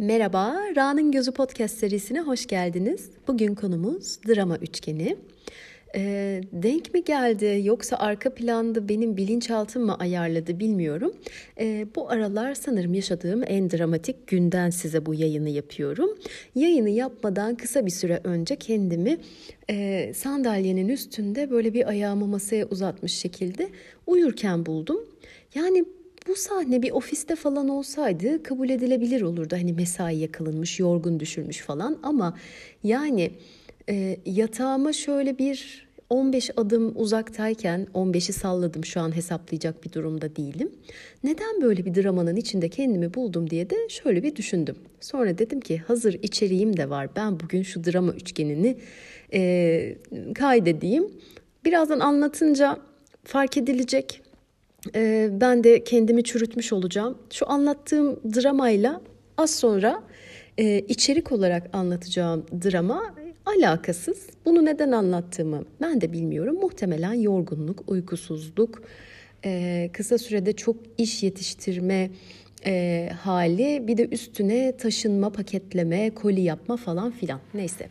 Merhaba, Ra'nın Gözü Podcast serisine hoş geldiniz. Bugün konumuz drama üçgeni. E, denk mi geldi yoksa arka planda benim bilinçaltım mı ayarladı bilmiyorum. E, bu aralar sanırım yaşadığım en dramatik günden size bu yayını yapıyorum. Yayını yapmadan kısa bir süre önce kendimi e, sandalyenin üstünde böyle bir ayağımı masaya uzatmış şekilde uyurken buldum. Yani bu sahne bir ofiste falan olsaydı kabul edilebilir olurdu. Hani mesai yakılınmış, yorgun düşürmüş falan ama yani e, yatağıma şöyle bir 15 adım uzaktayken 15'i salladım şu an hesaplayacak bir durumda değilim. Neden böyle bir dramanın içinde kendimi buldum diye de şöyle bir düşündüm. Sonra dedim ki hazır içeriğim de var ben bugün şu drama üçgenini e, kaydedeyim. Birazdan anlatınca fark edilecek e, ben de kendimi çürütmüş olacağım. Şu anlattığım dramayla az sonra e, içerik olarak anlatacağım drama alakasız. Bunu neden anlattığımı ben de bilmiyorum. Muhtemelen yorgunluk, uykusuzluk, e, kısa sürede çok iş yetiştirme e, hali, bir de üstüne taşınma, paketleme, koli yapma falan filan. Neyse.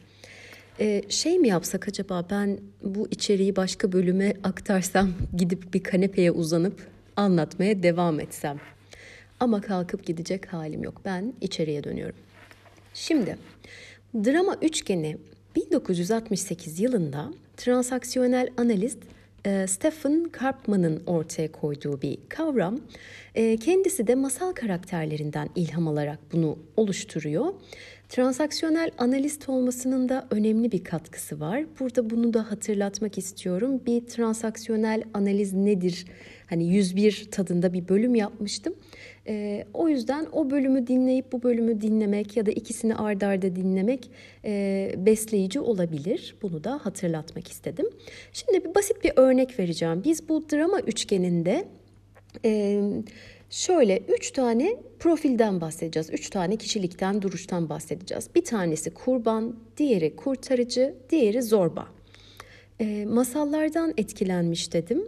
Ee, şey mi yapsak acaba ben bu içeriği başka bölüme aktarsam gidip bir kanepeye uzanıp anlatmaya devam etsem. Ama kalkıp gidecek halim yok. Ben içeriye dönüyorum. Şimdi drama üçgeni 1968 yılında transaksiyonel analist e, Stephen Karpman'ın ortaya koyduğu bir kavram. E, kendisi de masal karakterlerinden ilham alarak bunu oluşturuyor. Transaksiyonel analist olmasının da önemli bir katkısı var. Burada bunu da hatırlatmak istiyorum. Bir transaksiyonel analiz nedir? Hani 101 tadında bir bölüm yapmıştım. E, o yüzden o bölümü dinleyip bu bölümü dinlemek ya da ikisini ard arda dinlemek e, besleyici olabilir. Bunu da hatırlatmak istedim. Şimdi bir basit bir örnek vereceğim. Biz bu drama üçgeninde... E, Şöyle üç tane profilden bahsedeceğiz. Üç tane kişilikten, duruştan bahsedeceğiz. Bir tanesi kurban, diğeri kurtarıcı, diğeri zorba. E, masallardan etkilenmiş dedim.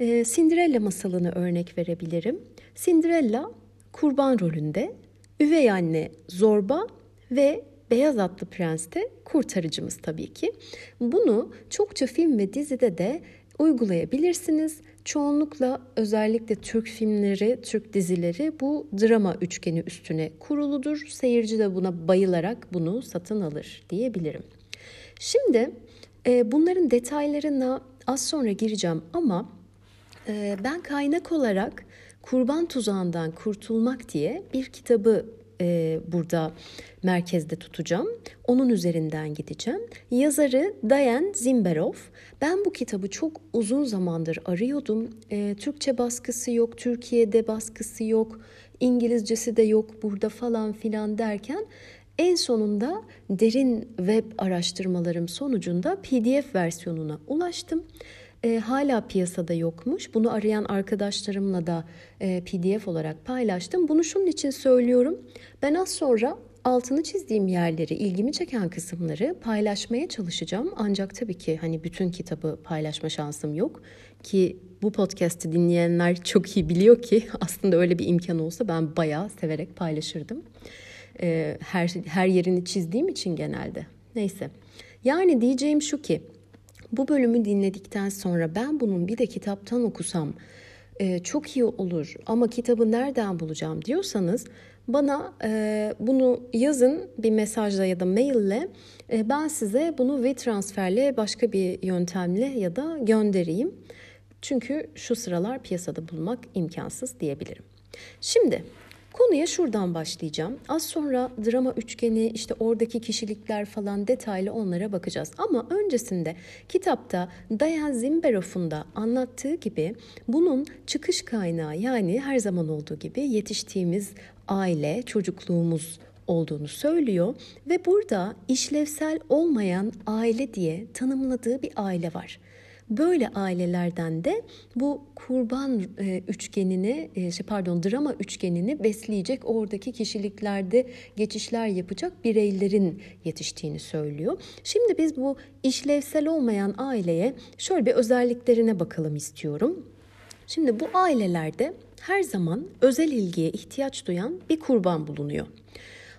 E, Cinderella masalını örnek verebilirim. Cinderella kurban rolünde, üvey anne zorba ve Beyaz Atlı Prens de kurtarıcımız tabii ki. Bunu çokça film ve dizide de uygulayabilirsiniz. Çoğunlukla özellikle Türk filmleri, Türk dizileri bu drama üçgeni üstüne kuruludur. Seyirci de buna bayılarak bunu satın alır diyebilirim. Şimdi e, bunların detaylarına az sonra gireceğim ama e, ben kaynak olarak Kurban Tuzağından Kurtulmak diye bir kitabı e, burada merkezde tutacağım. Onun üzerinden gideceğim. Yazarı Diane Zimberov. Ben bu kitabı çok uzun zamandır arıyordum. E, Türkçe baskısı yok, Türkiye'de baskısı yok, İngilizcesi de yok burada falan filan derken en sonunda derin web araştırmalarım sonucunda PDF versiyonuna ulaştım e, hala piyasada yokmuş. Bunu arayan arkadaşlarımla da e, PDF olarak paylaştım. Bunu şunun için söylüyorum. Ben az sonra altını çizdiğim yerleri, ilgimi çeken kısımları paylaşmaya çalışacağım. Ancak tabii ki hani bütün kitabı paylaşma şansım yok ki bu podcast'i dinleyenler çok iyi biliyor ki aslında öyle bir imkan olsa ben bayağı severek paylaşırdım. Ee, her her yerini çizdiğim için genelde. Neyse. Yani diyeceğim şu ki bu bölümü dinledikten sonra ben bunun bir de kitaptan okusam e, çok iyi olur ama kitabı nereden bulacağım diyorsanız bana e, bunu yazın bir mesajla ya da maille e, ben size bunu WeTransfer'le başka bir yöntemle ya da göndereyim. Çünkü şu sıralar piyasada bulmak imkansız diyebilirim. Şimdi Konuya şuradan başlayacağım. Az sonra drama üçgeni, işte oradaki kişilikler falan detaylı onlara bakacağız. Ama öncesinde kitapta Diane Zimberov'un da anlattığı gibi bunun çıkış kaynağı yani her zaman olduğu gibi yetiştiğimiz aile, çocukluğumuz olduğunu söylüyor ve burada işlevsel olmayan aile diye tanımladığı bir aile var. Böyle ailelerden de bu kurban e, üçgenini, e, şey pardon drama üçgenini besleyecek oradaki kişiliklerde geçişler yapacak bireylerin yetiştiğini söylüyor. Şimdi biz bu işlevsel olmayan aileye şöyle bir özelliklerine bakalım istiyorum. Şimdi bu ailelerde her zaman özel ilgiye ihtiyaç duyan bir kurban bulunuyor.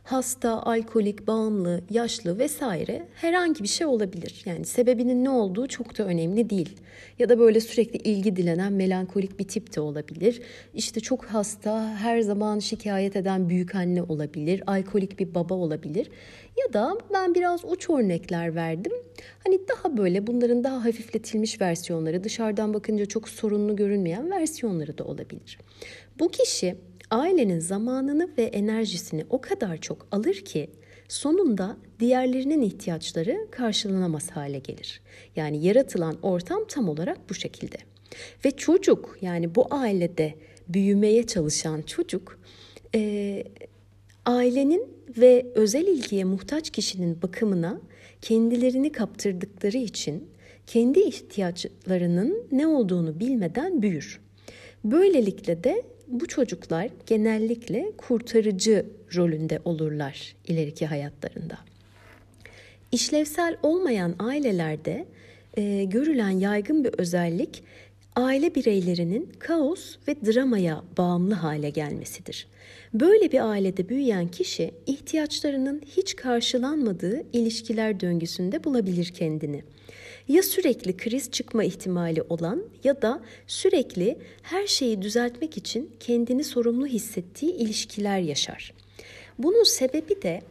Hasta, alkolik, bağımlı, yaşlı vesaire herhangi bir şey olabilir. Yani sebebinin ne olduğu çok da önemli değil. Ya da böyle sürekli ilgi dilenen melankolik bir tip de olabilir. İşte çok hasta, her zaman şikayet eden büyük anne olabilir, alkolik bir baba olabilir. Ya da ben biraz uç örnekler verdim. Hani daha böyle bunların daha hafifletilmiş versiyonları, dışarıdan bakınca çok sorunlu görünmeyen versiyonları da olabilir. Bu kişi ailenin zamanını ve enerjisini o kadar çok alır ki sonunda diğerlerinin ihtiyaçları karşılanamaz hale gelir. Yani yaratılan ortam tam olarak bu şekilde. Ve çocuk yani bu ailede büyümeye çalışan çocuk e, ailenin ve özel ilgiye muhtaç kişinin bakımına kendilerini kaptırdıkları için kendi ihtiyaçlarının ne olduğunu bilmeden büyür. Böylelikle de bu çocuklar genellikle kurtarıcı rolünde olurlar ileriki hayatlarında. İşlevsel olmayan ailelerde e, görülen yaygın bir özellik aile bireylerinin kaos ve dramaya bağımlı hale gelmesidir. Böyle bir ailede büyüyen kişi ihtiyaçlarının hiç karşılanmadığı ilişkiler döngüsünde bulabilir kendini. Ya sürekli kriz çıkma ihtimali olan ya da sürekli her şeyi düzeltmek için kendini sorumlu hissettiği ilişkiler yaşar. Bunun sebebi de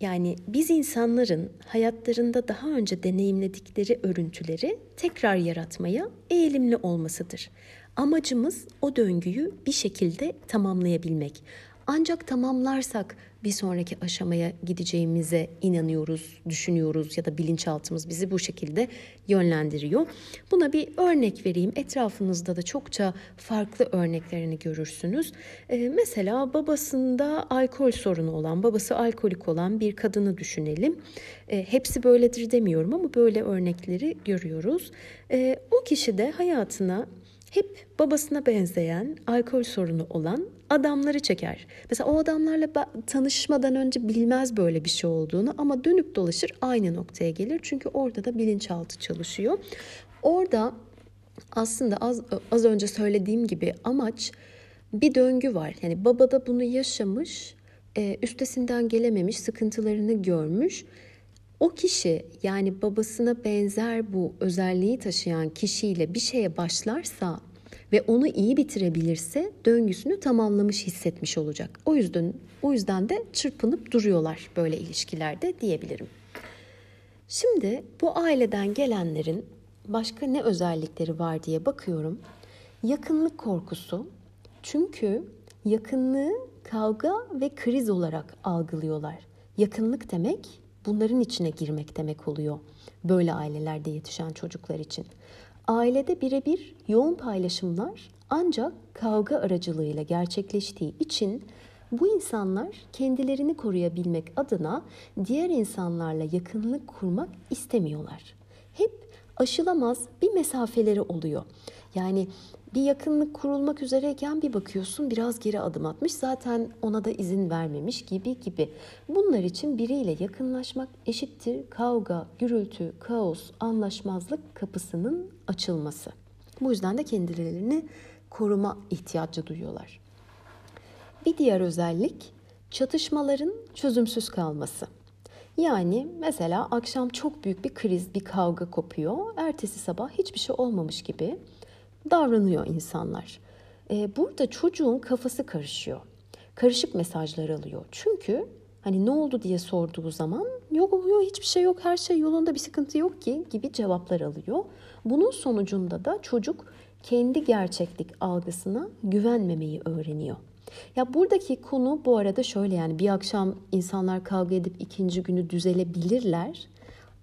yani biz insanların hayatlarında daha önce deneyimledikleri örüntüleri tekrar yaratmaya eğilimli olmasıdır. Amacımız o döngüyü bir şekilde tamamlayabilmek. Ancak tamamlarsak bir sonraki aşamaya gideceğimize inanıyoruz, düşünüyoruz ya da bilinçaltımız bizi bu şekilde yönlendiriyor. Buna bir örnek vereyim. Etrafınızda da çokça farklı örneklerini görürsünüz. Ee, mesela babasında alkol sorunu olan, babası alkolik olan bir kadını düşünelim. Ee, hepsi böyledir demiyorum ama böyle örnekleri görüyoruz. Ee, o kişi de hayatına hep babasına benzeyen, alkol sorunu olan adamları çeker. Mesela o adamlarla tanışmadan önce bilmez böyle bir şey olduğunu ama dönüp dolaşır aynı noktaya gelir. Çünkü orada da bilinçaltı çalışıyor. Orada aslında az, az önce söylediğim gibi amaç bir döngü var. Yani baba da bunu yaşamış, e, üstesinden gelememiş, sıkıntılarını görmüş. O kişi yani babasına benzer bu özelliği taşıyan kişiyle bir şeye başlarsa ve onu iyi bitirebilirse döngüsünü tamamlamış hissetmiş olacak. O yüzden o yüzden de çırpınıp duruyorlar böyle ilişkilerde diyebilirim. Şimdi bu aileden gelenlerin başka ne özellikleri var diye bakıyorum. Yakınlık korkusu. Çünkü yakınlığı kavga ve kriz olarak algılıyorlar. Yakınlık demek bunların içine girmek demek oluyor. Böyle ailelerde yetişen çocuklar için. Ailede birebir yoğun paylaşımlar ancak kavga aracılığıyla gerçekleştiği için bu insanlar kendilerini koruyabilmek adına diğer insanlarla yakınlık kurmak istemiyorlar. Hep aşılamaz bir mesafeleri oluyor. Yani bir yakınlık kurulmak üzereyken bir bakıyorsun biraz geri adım atmış zaten ona da izin vermemiş gibi gibi. Bunlar için biriyle yakınlaşmak eşittir kavga, gürültü, kaos, anlaşmazlık kapısının açılması. Bu yüzden de kendilerini koruma ihtiyacı duyuyorlar. Bir diğer özellik çatışmaların çözümsüz kalması. Yani mesela akşam çok büyük bir kriz, bir kavga kopuyor. Ertesi sabah hiçbir şey olmamış gibi davranıyor insanlar. Ee, burada çocuğun kafası karışıyor. Karışık mesajlar alıyor. Çünkü hani ne oldu diye sorduğu zaman yok yok hiçbir şey yok her şey yolunda bir sıkıntı yok ki gibi cevaplar alıyor. Bunun sonucunda da çocuk kendi gerçeklik algısına güvenmemeyi öğreniyor. Ya buradaki konu bu arada şöyle yani bir akşam insanlar kavga edip ikinci günü düzelebilirler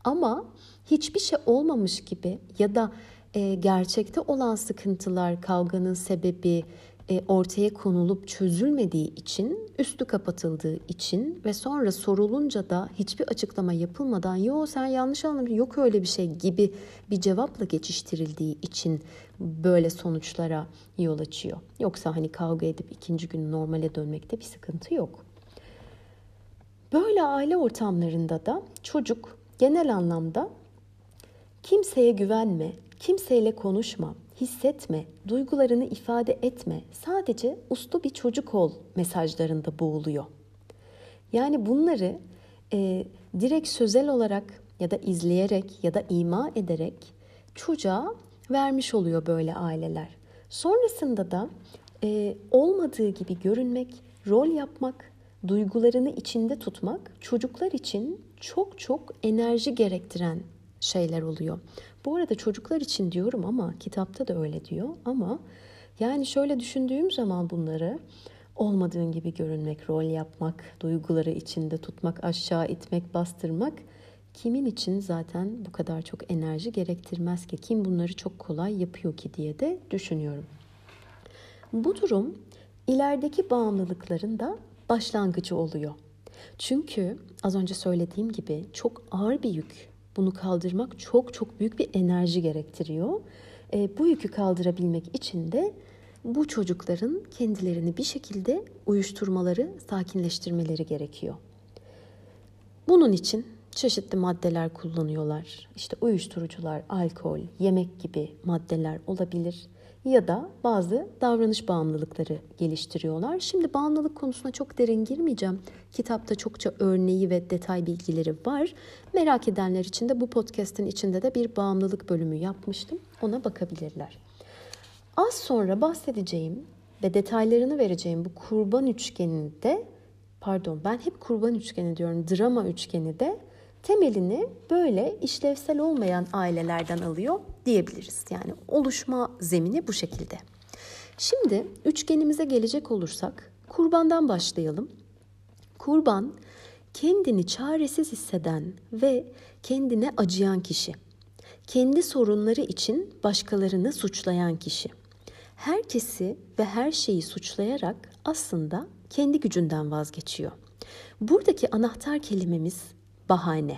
ama hiçbir şey olmamış gibi ya da e, gerçekte olan sıkıntılar, kavganın sebebi e, ortaya konulup çözülmediği için, üstü kapatıldığı için ve sonra sorulunca da hiçbir açıklama yapılmadan "Yo sen yanlış anlamışsın, yok öyle bir şey." gibi bir cevapla geçiştirildiği için böyle sonuçlara yol açıyor. Yoksa hani kavga edip ikinci gün normale dönmekte bir sıkıntı yok. Böyle aile ortamlarında da çocuk genel anlamda kimseye güvenme, Kimseyle konuşma, hissetme, duygularını ifade etme. Sadece uslu bir çocuk ol mesajlarında boğuluyor. Yani bunları e, direkt sözel olarak ya da izleyerek ya da ima ederek çocuğa vermiş oluyor böyle aileler. Sonrasında da e, olmadığı gibi görünmek, rol yapmak, duygularını içinde tutmak çocuklar için çok çok enerji gerektiren şeyler oluyor. Bu arada çocuklar için diyorum ama kitapta da öyle diyor ama yani şöyle düşündüğüm zaman bunları olmadığın gibi görünmek, rol yapmak, duyguları içinde tutmak, aşağı itmek, bastırmak kimin için zaten bu kadar çok enerji gerektirmez ki? Kim bunları çok kolay yapıyor ki diye de düşünüyorum. Bu durum ilerideki bağımlılıkların da başlangıcı oluyor. Çünkü az önce söylediğim gibi çok ağır bir yük. Bunu kaldırmak çok çok büyük bir enerji gerektiriyor. E, bu yükü kaldırabilmek için de bu çocukların kendilerini bir şekilde uyuşturmaları, sakinleştirmeleri gerekiyor. Bunun için çeşitli maddeler kullanıyorlar. İşte uyuşturucular, alkol, yemek gibi maddeler olabilir ya da bazı davranış bağımlılıkları geliştiriyorlar. Şimdi bağımlılık konusuna çok derin girmeyeceğim. Kitapta çokça örneği ve detay bilgileri var. Merak edenler için de bu podcast'in içinde de bir bağımlılık bölümü yapmıştım. Ona bakabilirler. Az sonra bahsedeceğim ve detaylarını vereceğim bu kurban üçgeninde pardon ben hep kurban üçgeni diyorum drama üçgeni de temelini böyle işlevsel olmayan ailelerden alıyor diyebiliriz. Yani oluşma zemini bu şekilde. Şimdi üçgenimize gelecek olursak kurbandan başlayalım. Kurban kendini çaresiz hisseden ve kendine acıyan kişi. Kendi sorunları için başkalarını suçlayan kişi. Herkesi ve her şeyi suçlayarak aslında kendi gücünden vazgeçiyor. Buradaki anahtar kelimemiz bahane.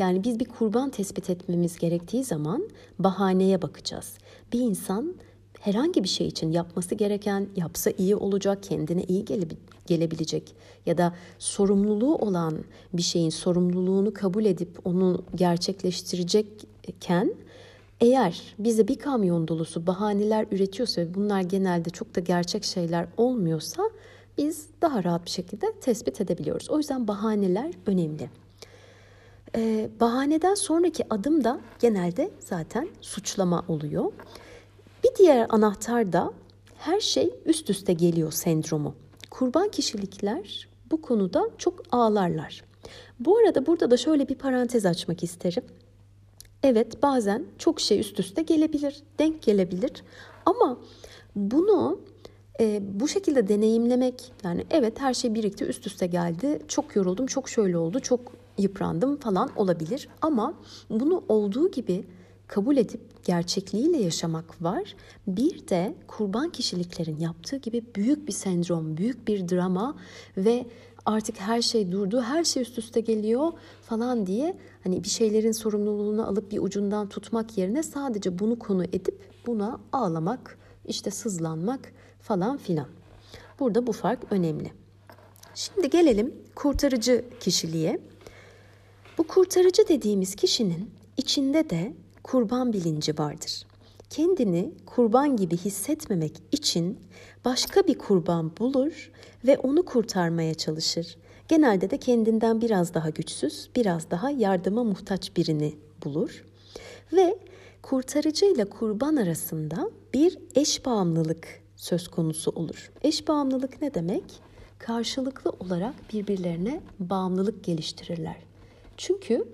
Yani biz bir kurban tespit etmemiz gerektiği zaman bahaneye bakacağız. Bir insan herhangi bir şey için yapması gereken, yapsa iyi olacak, kendine iyi gele, gelebilecek ya da sorumluluğu olan bir şeyin sorumluluğunu kabul edip onu gerçekleştirecekken eğer bize bir kamyon dolusu bahaneler üretiyorsa ve bunlar genelde çok da gerçek şeyler olmuyorsa biz daha rahat bir şekilde tespit edebiliyoruz. O yüzden bahaneler önemli. Ee, bahaneden sonraki adım da genelde zaten suçlama oluyor. Bir diğer anahtar da her şey üst üste geliyor sendromu. Kurban kişilikler bu konuda çok ağlarlar. Bu arada burada da şöyle bir parantez açmak isterim. Evet bazen çok şey üst üste gelebilir, denk gelebilir ama bunu e, bu şekilde deneyimlemek yani evet her şey birlikte üst üste geldi, çok yoruldum, çok şöyle oldu, çok yıprandım falan olabilir ama bunu olduğu gibi kabul edip gerçekliğiyle yaşamak var. Bir de kurban kişiliklerin yaptığı gibi büyük bir sendrom, büyük bir drama ve artık her şey durdu, her şey üst üste geliyor falan diye hani bir şeylerin sorumluluğunu alıp bir ucundan tutmak yerine sadece bunu konu edip buna ağlamak, işte sızlanmak falan filan. Burada bu fark önemli. Şimdi gelelim kurtarıcı kişiliğe. Bu kurtarıcı dediğimiz kişinin içinde de kurban bilinci vardır. Kendini kurban gibi hissetmemek için başka bir kurban bulur ve onu kurtarmaya çalışır. Genelde de kendinden biraz daha güçsüz, biraz daha yardıma muhtaç birini bulur ve kurtarıcı ile kurban arasında bir eş bağımlılık söz konusu olur. Eş bağımlılık ne demek? Karşılıklı olarak birbirlerine bağımlılık geliştirirler. Çünkü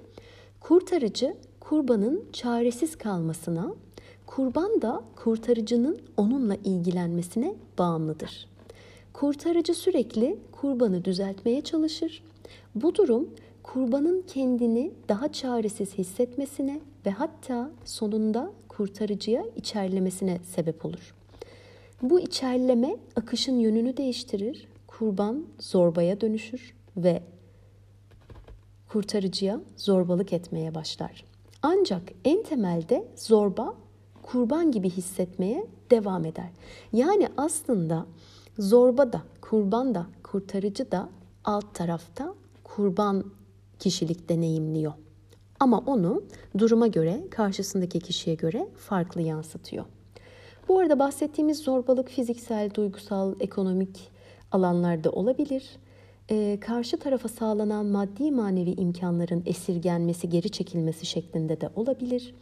kurtarıcı kurbanın çaresiz kalmasına, kurban da kurtarıcının onunla ilgilenmesine bağımlıdır. Kurtarıcı sürekli kurbanı düzeltmeye çalışır. Bu durum kurbanın kendini daha çaresiz hissetmesine ve hatta sonunda kurtarıcıya içerlemesine sebep olur. Bu içerleme akışın yönünü değiştirir, kurban zorbaya dönüşür ve kurtarıcıya zorbalık etmeye başlar. Ancak en temelde zorba kurban gibi hissetmeye devam eder. Yani aslında zorba da, kurban da, kurtarıcı da alt tarafta kurban kişilik deneyimliyor. Ama onu duruma göre, karşısındaki kişiye göre farklı yansıtıyor. Bu arada bahsettiğimiz zorbalık fiziksel, duygusal, ekonomik alanlarda olabilir. E, karşı tarafa sağlanan maddi manevi imkanların esirgenmesi, geri çekilmesi şeklinde de olabilir.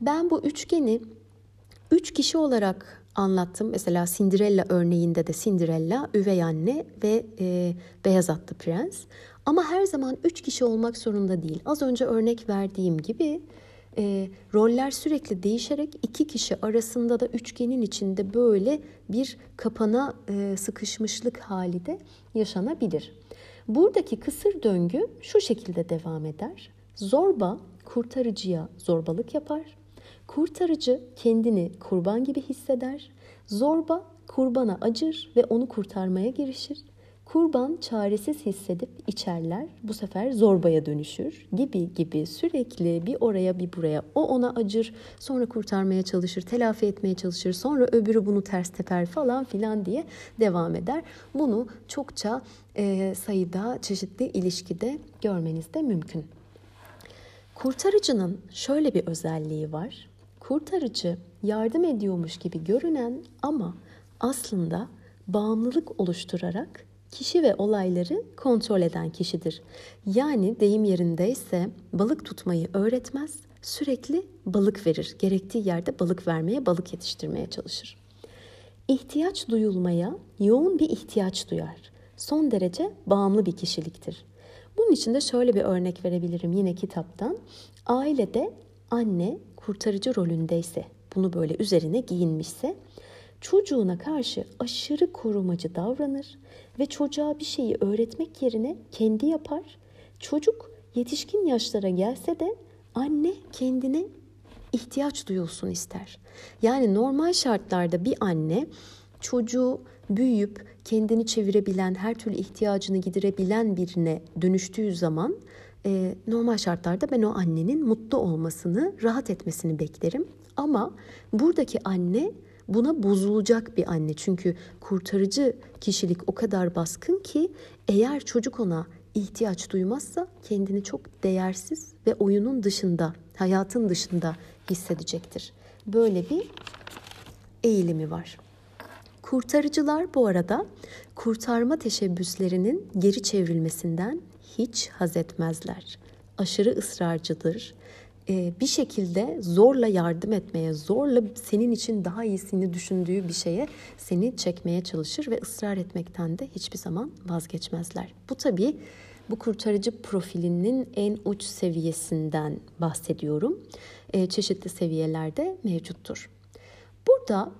Ben bu üçgeni üç kişi olarak anlattım. Mesela Cinderella örneğinde de Cinderella, üvey anne ve e, beyaz atlı prens. Ama her zaman üç kişi olmak zorunda değil. Az önce örnek verdiğim gibi e, roller sürekli değişerek iki kişi arasında da üçgenin içinde böyle bir kapana e, sıkışmışlık hali de yaşanabilir. Buradaki kısır döngü şu şekilde devam eder. Zorba kurtarıcıya zorbalık yapar. Kurtarıcı kendini kurban gibi hisseder. Zorba kurbana acır ve onu kurtarmaya girişir. Kurban çaresiz hissedip içerler. Bu sefer zorbaya dönüşür gibi gibi sürekli bir oraya bir buraya. O ona acır, sonra kurtarmaya çalışır, telafi etmeye çalışır. Sonra öbürü bunu ters teper falan filan diye devam eder. Bunu çokça e, sayıda çeşitli ilişkide görmeniz de mümkün. Kurtarıcının şöyle bir özelliği var. Kurtarıcı yardım ediyormuş gibi görünen ama aslında bağımlılık oluşturarak kişi ve olayları kontrol eden kişidir. Yani deyim yerindeyse balık tutmayı öğretmez, sürekli balık verir. Gerektiği yerde balık vermeye, balık yetiştirmeye çalışır. İhtiyaç duyulmaya yoğun bir ihtiyaç duyar. Son derece bağımlı bir kişiliktir. Bunun için de şöyle bir örnek verebilirim yine kitaptan. Ailede anne kurtarıcı rolündeyse, bunu böyle üzerine giyinmişse çocuğuna karşı aşırı korumacı davranır ve çocuğa bir şeyi öğretmek yerine kendi yapar. Çocuk yetişkin yaşlara gelse de anne kendine ihtiyaç duyulsun ister. Yani normal şartlarda bir anne çocuğu büyüyüp kendini çevirebilen, her türlü ihtiyacını giderebilen birine dönüştüğü zaman e, normal şartlarda ben o annenin mutlu olmasını, rahat etmesini beklerim. Ama buradaki anne buna bozulacak bir anne. Çünkü kurtarıcı kişilik o kadar baskın ki eğer çocuk ona ihtiyaç duymazsa kendini çok değersiz ve oyunun dışında, hayatın dışında hissedecektir. Böyle bir eğilimi var. Kurtarıcılar bu arada kurtarma teşebbüslerinin geri çevrilmesinden hiç haz etmezler. Aşırı ısrarcıdır bir şekilde zorla yardım etmeye, zorla senin için daha iyisini düşündüğü bir şeye seni çekmeye çalışır ve ısrar etmekten de hiçbir zaman vazgeçmezler. Bu tabii bu kurtarıcı profilinin en uç seviyesinden bahsediyorum. E, çeşitli seviyelerde mevcuttur. Burada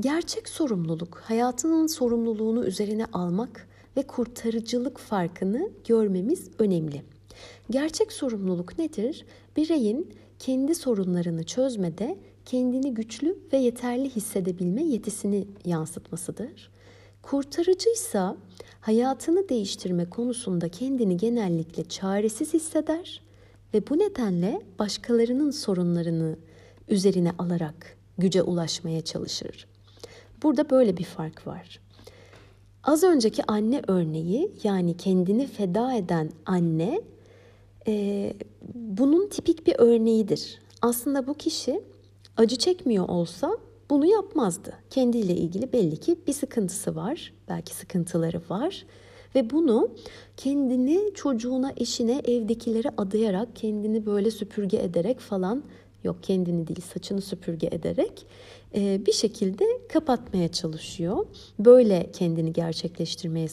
gerçek sorumluluk, hayatının sorumluluğunu üzerine almak ve kurtarıcılık farkını görmemiz önemli. Gerçek sorumluluk nedir? Bireyin kendi sorunlarını çözmede kendini güçlü ve yeterli hissedebilme yetisini yansıtmasıdır. Kurtarıcıysa hayatını değiştirme konusunda kendini genellikle çaresiz hisseder ve bu nedenle başkalarının sorunlarını üzerine alarak güce ulaşmaya çalışır. Burada böyle bir fark var. Az önceki anne örneği yani kendini feda eden anne e, bunun tipik bir örneğidir. Aslında bu kişi acı çekmiyor olsa bunu yapmazdı. Kendiyle ilgili belli ki bir sıkıntısı var, belki sıkıntıları var ve bunu kendini çocuğuna, eşine, evdekilere adayarak, kendini böyle süpürge ederek falan yok kendini değil saçını süpürge ederek e, bir şekilde kapatmaya çalışıyor. Böyle kendini gerçekleştirmeye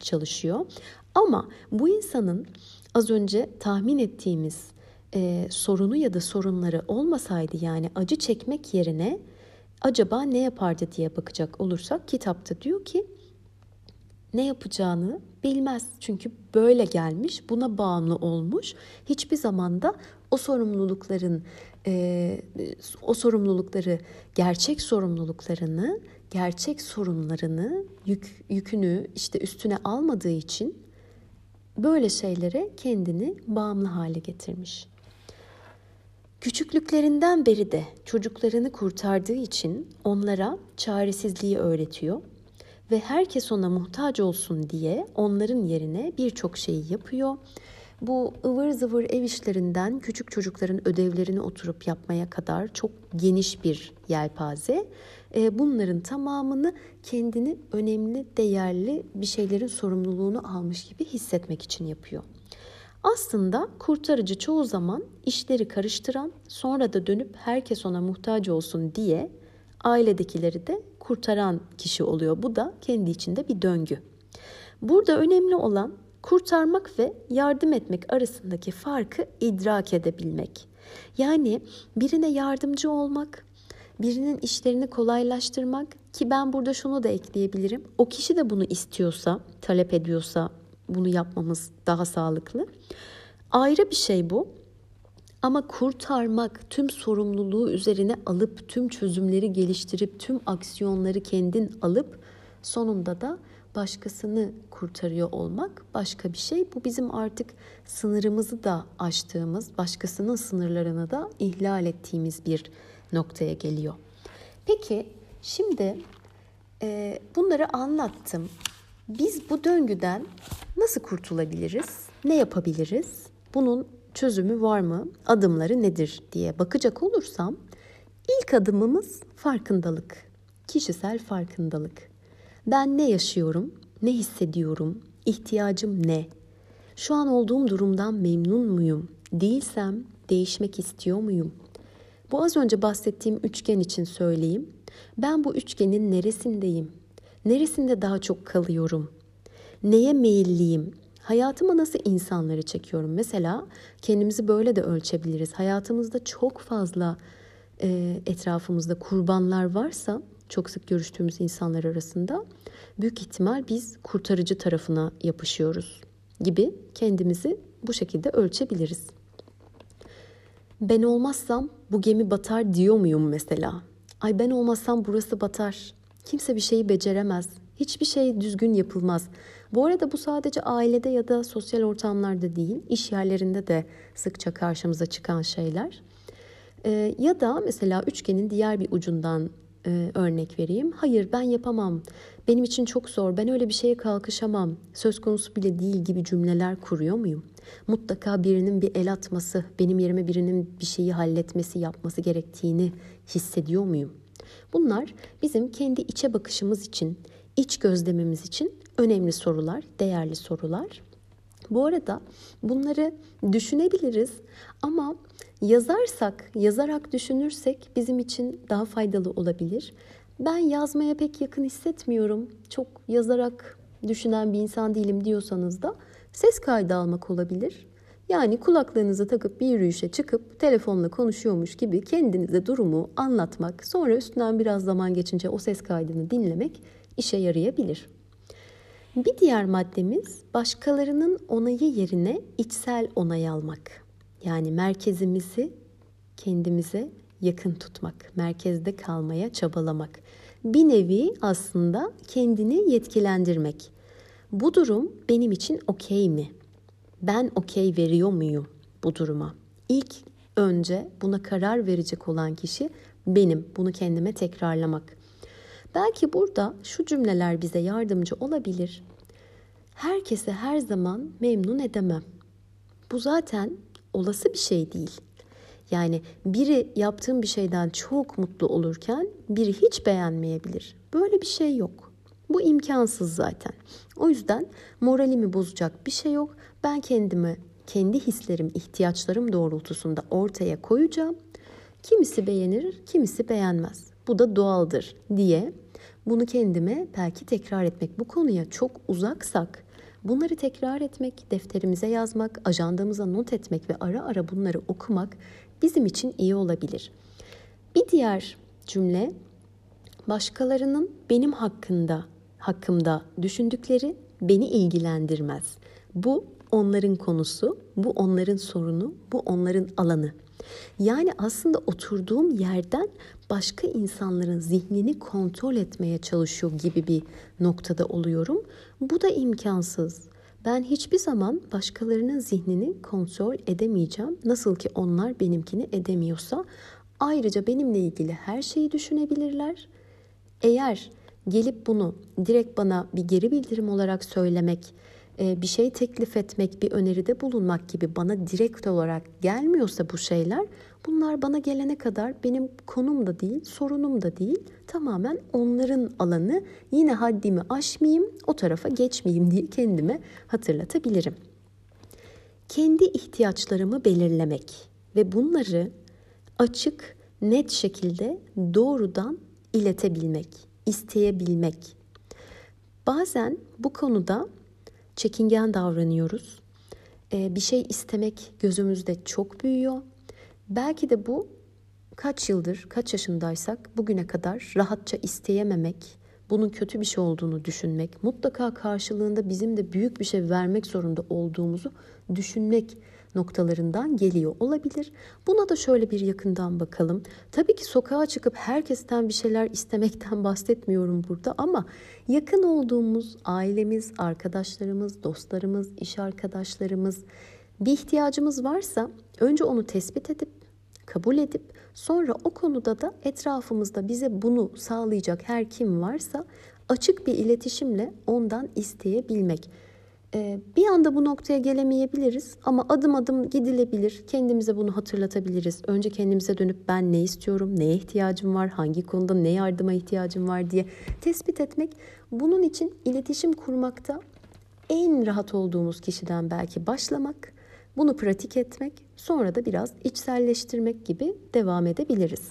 çalışıyor. Ama bu insanın az önce tahmin ettiğimiz e, sorunu ya da sorunları olmasaydı yani acı çekmek yerine acaba ne yapardı diye bakacak olursak kitapta diyor ki ne yapacağını bilmez. Çünkü böyle gelmiş, buna bağımlı olmuş. Hiçbir zamanda o sorumlulukların e, o sorumlulukları, gerçek sorumluluklarını, gerçek sorunlarını, yük, yükünü işte üstüne almadığı için böyle şeylere kendini bağımlı hale getirmiş. Küçüklüklerinden beri de çocuklarını kurtardığı için onlara çaresizliği öğretiyor ve herkes ona muhtaç olsun diye onların yerine birçok şeyi yapıyor. Bu ıvır zıvır ev işlerinden küçük çocukların ödevlerini oturup yapmaya kadar çok geniş bir yelpaze. E, bunların tamamını kendini önemli, değerli bir şeylerin sorumluluğunu almış gibi hissetmek için yapıyor. Aslında kurtarıcı çoğu zaman işleri karıştıran, sonra da dönüp herkes ona muhtaç olsun diye ailedekileri de kurtaran kişi oluyor. Bu da kendi içinde bir döngü. Burada önemli olan kurtarmak ve yardım etmek arasındaki farkı idrak edebilmek. Yani birine yardımcı olmak, birinin işlerini kolaylaştırmak ki ben burada şunu da ekleyebilirim. O kişi de bunu istiyorsa, talep ediyorsa bunu yapmamız daha sağlıklı. Ayrı bir şey bu. Ama kurtarmak, tüm sorumluluğu üzerine alıp, tüm çözümleri geliştirip, tüm aksiyonları kendin alıp sonunda da başkasını kurtarıyor olmak başka bir şey. Bu bizim artık sınırımızı da aştığımız, başkasının sınırlarını da ihlal ettiğimiz bir noktaya geliyor. Peki şimdi e, bunları anlattım. Biz bu döngüden nasıl kurtulabiliriz? Ne yapabiliriz? Bunun çözümü var mı? Adımları nedir diye bakacak olursam ilk adımımız farkındalık. Kişisel farkındalık. Ben ne yaşıyorum? Ne hissediyorum? İhtiyacım ne? Şu an olduğum durumdan memnun muyum? Değilsem değişmek istiyor muyum? Bu az önce bahsettiğim üçgen için söyleyeyim. Ben bu üçgenin neresindeyim? Neresinde daha çok kalıyorum? Neye meyilliyim? Hayatıma nasıl insanları çekiyorum? Mesela kendimizi böyle de ölçebiliriz. Hayatımızda çok fazla e, etrafımızda kurbanlar varsa çok sık görüştüğümüz insanlar arasında büyük ihtimal biz kurtarıcı tarafına yapışıyoruz gibi kendimizi bu şekilde ölçebiliriz. Ben olmazsam bu gemi batar diyor muyum mesela? Ay ben olmazsam burası batar. Kimse bir şeyi beceremez. Hiçbir şey düzgün yapılmaz. Bu arada bu sadece ailede ya da sosyal ortamlarda değil, iş yerlerinde de sıkça karşımıza çıkan şeyler. Ee, ya da mesela üçgenin diğer bir ucundan e, örnek vereyim. Hayır ben yapamam. Benim için çok zor. Ben öyle bir şeye kalkışamam. Söz konusu bile değil gibi cümleler kuruyor muyum? Mutlaka birinin bir el atması, benim yerime birinin bir şeyi halletmesi, yapması gerektiğini hissediyor muyum? Bunlar bizim kendi içe bakışımız için, iç gözlemimiz için önemli sorular, değerli sorular. Bu arada bunları düşünebiliriz ama yazarsak, yazarak düşünürsek bizim için daha faydalı olabilir. Ben yazmaya pek yakın hissetmiyorum. Çok yazarak düşünen bir insan değilim diyorsanız da ses kaydı almak olabilir. Yani kulaklarınıza takıp bir yürüyüşe çıkıp telefonla konuşuyormuş gibi kendinize durumu anlatmak, sonra üstünden biraz zaman geçince o ses kaydını dinlemek işe yarayabilir. Bir diğer maddemiz başkalarının onayı yerine içsel onay almak. Yani merkezimizi kendimize yakın tutmak, merkezde kalmaya çabalamak. Bir nevi aslında kendini yetkilendirmek. Bu durum benim için okey mi? Ben okey veriyor muyum bu duruma? İlk önce buna karar verecek olan kişi benim. Bunu kendime tekrarlamak. Belki burada şu cümleler bize yardımcı olabilir. Herkese her zaman memnun edemem. Bu zaten olası bir şey değil. Yani biri yaptığım bir şeyden çok mutlu olurken biri hiç beğenmeyebilir. Böyle bir şey yok. Bu imkansız zaten. O yüzden moralimi bozacak bir şey yok. Ben kendimi, kendi hislerim, ihtiyaçlarım doğrultusunda ortaya koyacağım. Kimisi beğenir, kimisi beğenmez. Bu da doğaldır diye bunu kendime belki tekrar etmek. Bu konuya çok uzaksak bunları tekrar etmek, defterimize yazmak, ajandamıza not etmek ve ara ara bunları okumak bizim için iyi olabilir. Bir diğer cümle başkalarının benim hakkında hakkımda düşündükleri beni ilgilendirmez. Bu onların konusu, bu onların sorunu, bu onların alanı. Yani aslında oturduğum yerden başka insanların zihnini kontrol etmeye çalışıyor gibi bir noktada oluyorum. Bu da imkansız. Ben hiçbir zaman başkalarının zihnini kontrol edemeyeceğim. Nasıl ki onlar benimkini edemiyorsa. Ayrıca benimle ilgili her şeyi düşünebilirler. Eğer gelip bunu direkt bana bir geri bildirim olarak söylemek bir şey teklif etmek, bir öneride bulunmak gibi bana direkt olarak gelmiyorsa bu şeyler, bunlar bana gelene kadar benim konum da değil, sorunum da değil. Tamamen onların alanı. Yine haddimi aşmayayım, o tarafa geçmeyeyim diye kendime hatırlatabilirim. Kendi ihtiyaçlarımı belirlemek ve bunları açık, net şekilde doğrudan iletebilmek, isteyebilmek. Bazen bu konuda çekingen davranıyoruz. Ee, bir şey istemek gözümüzde çok büyüyor. Belki de bu kaç yıldır, kaç yaşındaysak bugüne kadar rahatça isteyememek, bunun kötü bir şey olduğunu düşünmek, mutlaka karşılığında bizim de büyük bir şey vermek zorunda olduğumuzu düşünmek noktalarından geliyor olabilir. Buna da şöyle bir yakından bakalım. Tabii ki sokağa çıkıp herkesten bir şeyler istemekten bahsetmiyorum burada ama yakın olduğumuz ailemiz, arkadaşlarımız, dostlarımız, iş arkadaşlarımız bir ihtiyacımız varsa önce onu tespit edip kabul edip sonra o konuda da etrafımızda bize bunu sağlayacak her kim varsa açık bir iletişimle ondan isteyebilmek. Ee, bir anda bu noktaya gelemeyebiliriz ama adım adım gidilebilir. Kendimize bunu hatırlatabiliriz. Önce kendimize dönüp ben ne istiyorum, neye ihtiyacım var, hangi konuda ne yardıma ihtiyacım var diye tespit etmek. Bunun için iletişim kurmakta en rahat olduğumuz kişiden belki başlamak, bunu pratik etmek, sonra da biraz içselleştirmek gibi devam edebiliriz.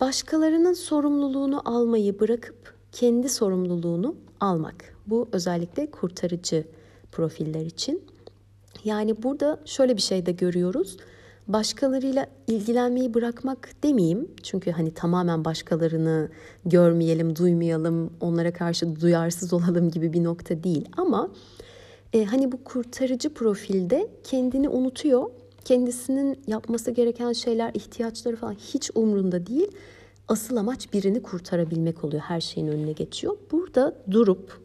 Başkalarının sorumluluğunu almayı bırakıp kendi sorumluluğunu almak. Bu özellikle kurtarıcı profiller için. Yani burada şöyle bir şey de görüyoruz. Başkalarıyla ilgilenmeyi bırakmak demeyeyim. Çünkü hani tamamen başkalarını görmeyelim, duymayalım, onlara karşı duyarsız olalım gibi bir nokta değil. Ama e, hani bu kurtarıcı profilde kendini unutuyor. Kendisinin yapması gereken şeyler, ihtiyaçları falan hiç umrunda değil. Asıl amaç birini kurtarabilmek oluyor. Her şeyin önüne geçiyor. Burada durup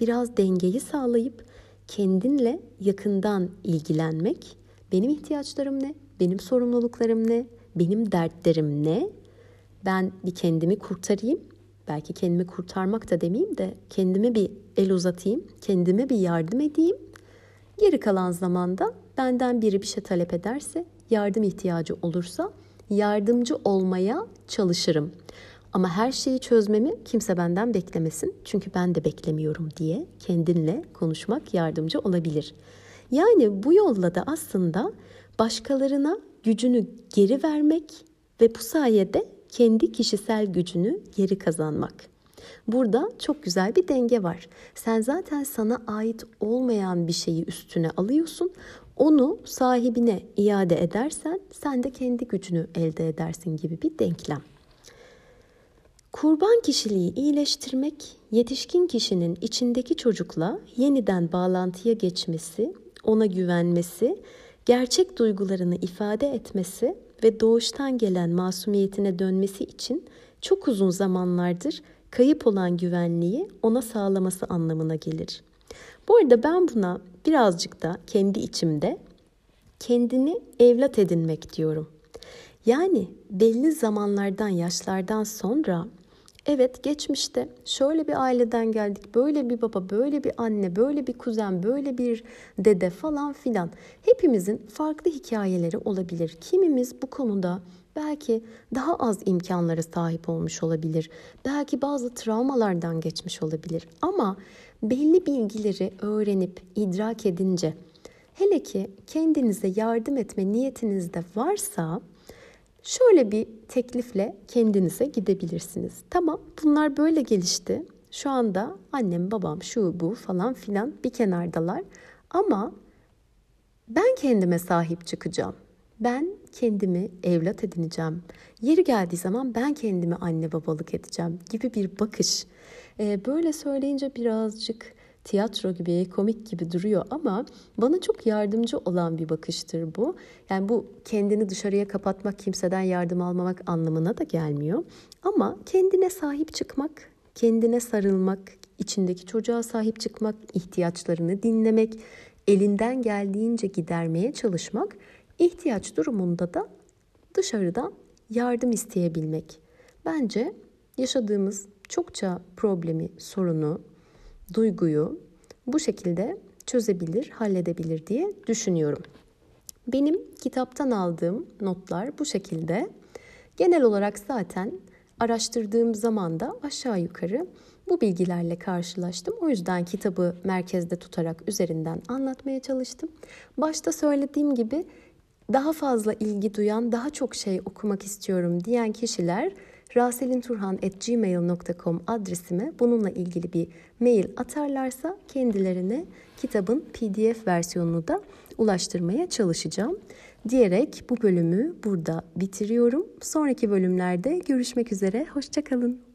biraz dengeyi sağlayıp kendinle yakından ilgilenmek. Benim ihtiyaçlarım ne? Benim sorumluluklarım ne? Benim dertlerim ne? Ben bir kendimi kurtarayım. Belki kendimi kurtarmak da demeyeyim de kendime bir el uzatayım, kendime bir yardım edeyim. Geri kalan zamanda benden biri bir şey talep ederse, yardım ihtiyacı olursa yardımcı olmaya çalışırım. Ama her şeyi çözmemi kimse benden beklemesin. Çünkü ben de beklemiyorum diye kendinle konuşmak yardımcı olabilir. Yani bu yolla da aslında başkalarına gücünü geri vermek ve bu sayede kendi kişisel gücünü geri kazanmak. Burada çok güzel bir denge var. Sen zaten sana ait olmayan bir şeyi üstüne alıyorsun. Onu sahibine iade edersen sen de kendi gücünü elde edersin gibi bir denklem. Kurban kişiliği iyileştirmek, yetişkin kişinin içindeki çocukla yeniden bağlantıya geçmesi, ona güvenmesi, gerçek duygularını ifade etmesi ve doğuştan gelen masumiyetine dönmesi için çok uzun zamanlardır kayıp olan güvenliği ona sağlaması anlamına gelir. Bu arada ben buna birazcık da kendi içimde kendini evlat edinmek diyorum. Yani belli zamanlardan, yaşlardan sonra Evet geçmişte şöyle bir aileden geldik, böyle bir baba, böyle bir anne, böyle bir kuzen, böyle bir dede falan filan. Hepimizin farklı hikayeleri olabilir. Kimimiz bu konuda belki daha az imkanlara sahip olmuş olabilir. Belki bazı travmalardan geçmiş olabilir. Ama belli bilgileri öğrenip idrak edince hele ki kendinize yardım etme niyetinizde varsa Şöyle bir teklifle kendinize gidebilirsiniz. Tamam bunlar böyle gelişti. Şu anda annem babam şu bu falan filan bir kenardalar. Ama ben kendime sahip çıkacağım. Ben kendimi evlat edineceğim. Yeri geldiği zaman ben kendimi anne babalık edeceğim gibi bir bakış. Ee, böyle söyleyince birazcık tiyatro gibi, komik gibi duruyor ama bana çok yardımcı olan bir bakıştır bu. Yani bu kendini dışarıya kapatmak, kimseden yardım almamak anlamına da gelmiyor. Ama kendine sahip çıkmak, kendine sarılmak, içindeki çocuğa sahip çıkmak, ihtiyaçlarını dinlemek, elinden geldiğince gidermeye çalışmak, ihtiyaç durumunda da dışarıdan yardım isteyebilmek. Bence yaşadığımız çokça problemi, sorunu, duyguyu bu şekilde çözebilir, halledebilir diye düşünüyorum. Benim kitaptan aldığım notlar bu şekilde. Genel olarak zaten araştırdığım zaman da aşağı yukarı bu bilgilerle karşılaştım. O yüzden kitabı merkezde tutarak üzerinden anlatmaya çalıştım. Başta söylediğim gibi daha fazla ilgi duyan, daha çok şey okumak istiyorum diyen kişiler raselinturhan.gmail.com adresime bununla ilgili bir mail atarlarsa kendilerine kitabın pdf versiyonunu da ulaştırmaya çalışacağım. Diyerek bu bölümü burada bitiriyorum. Sonraki bölümlerde görüşmek üzere. Hoşçakalın.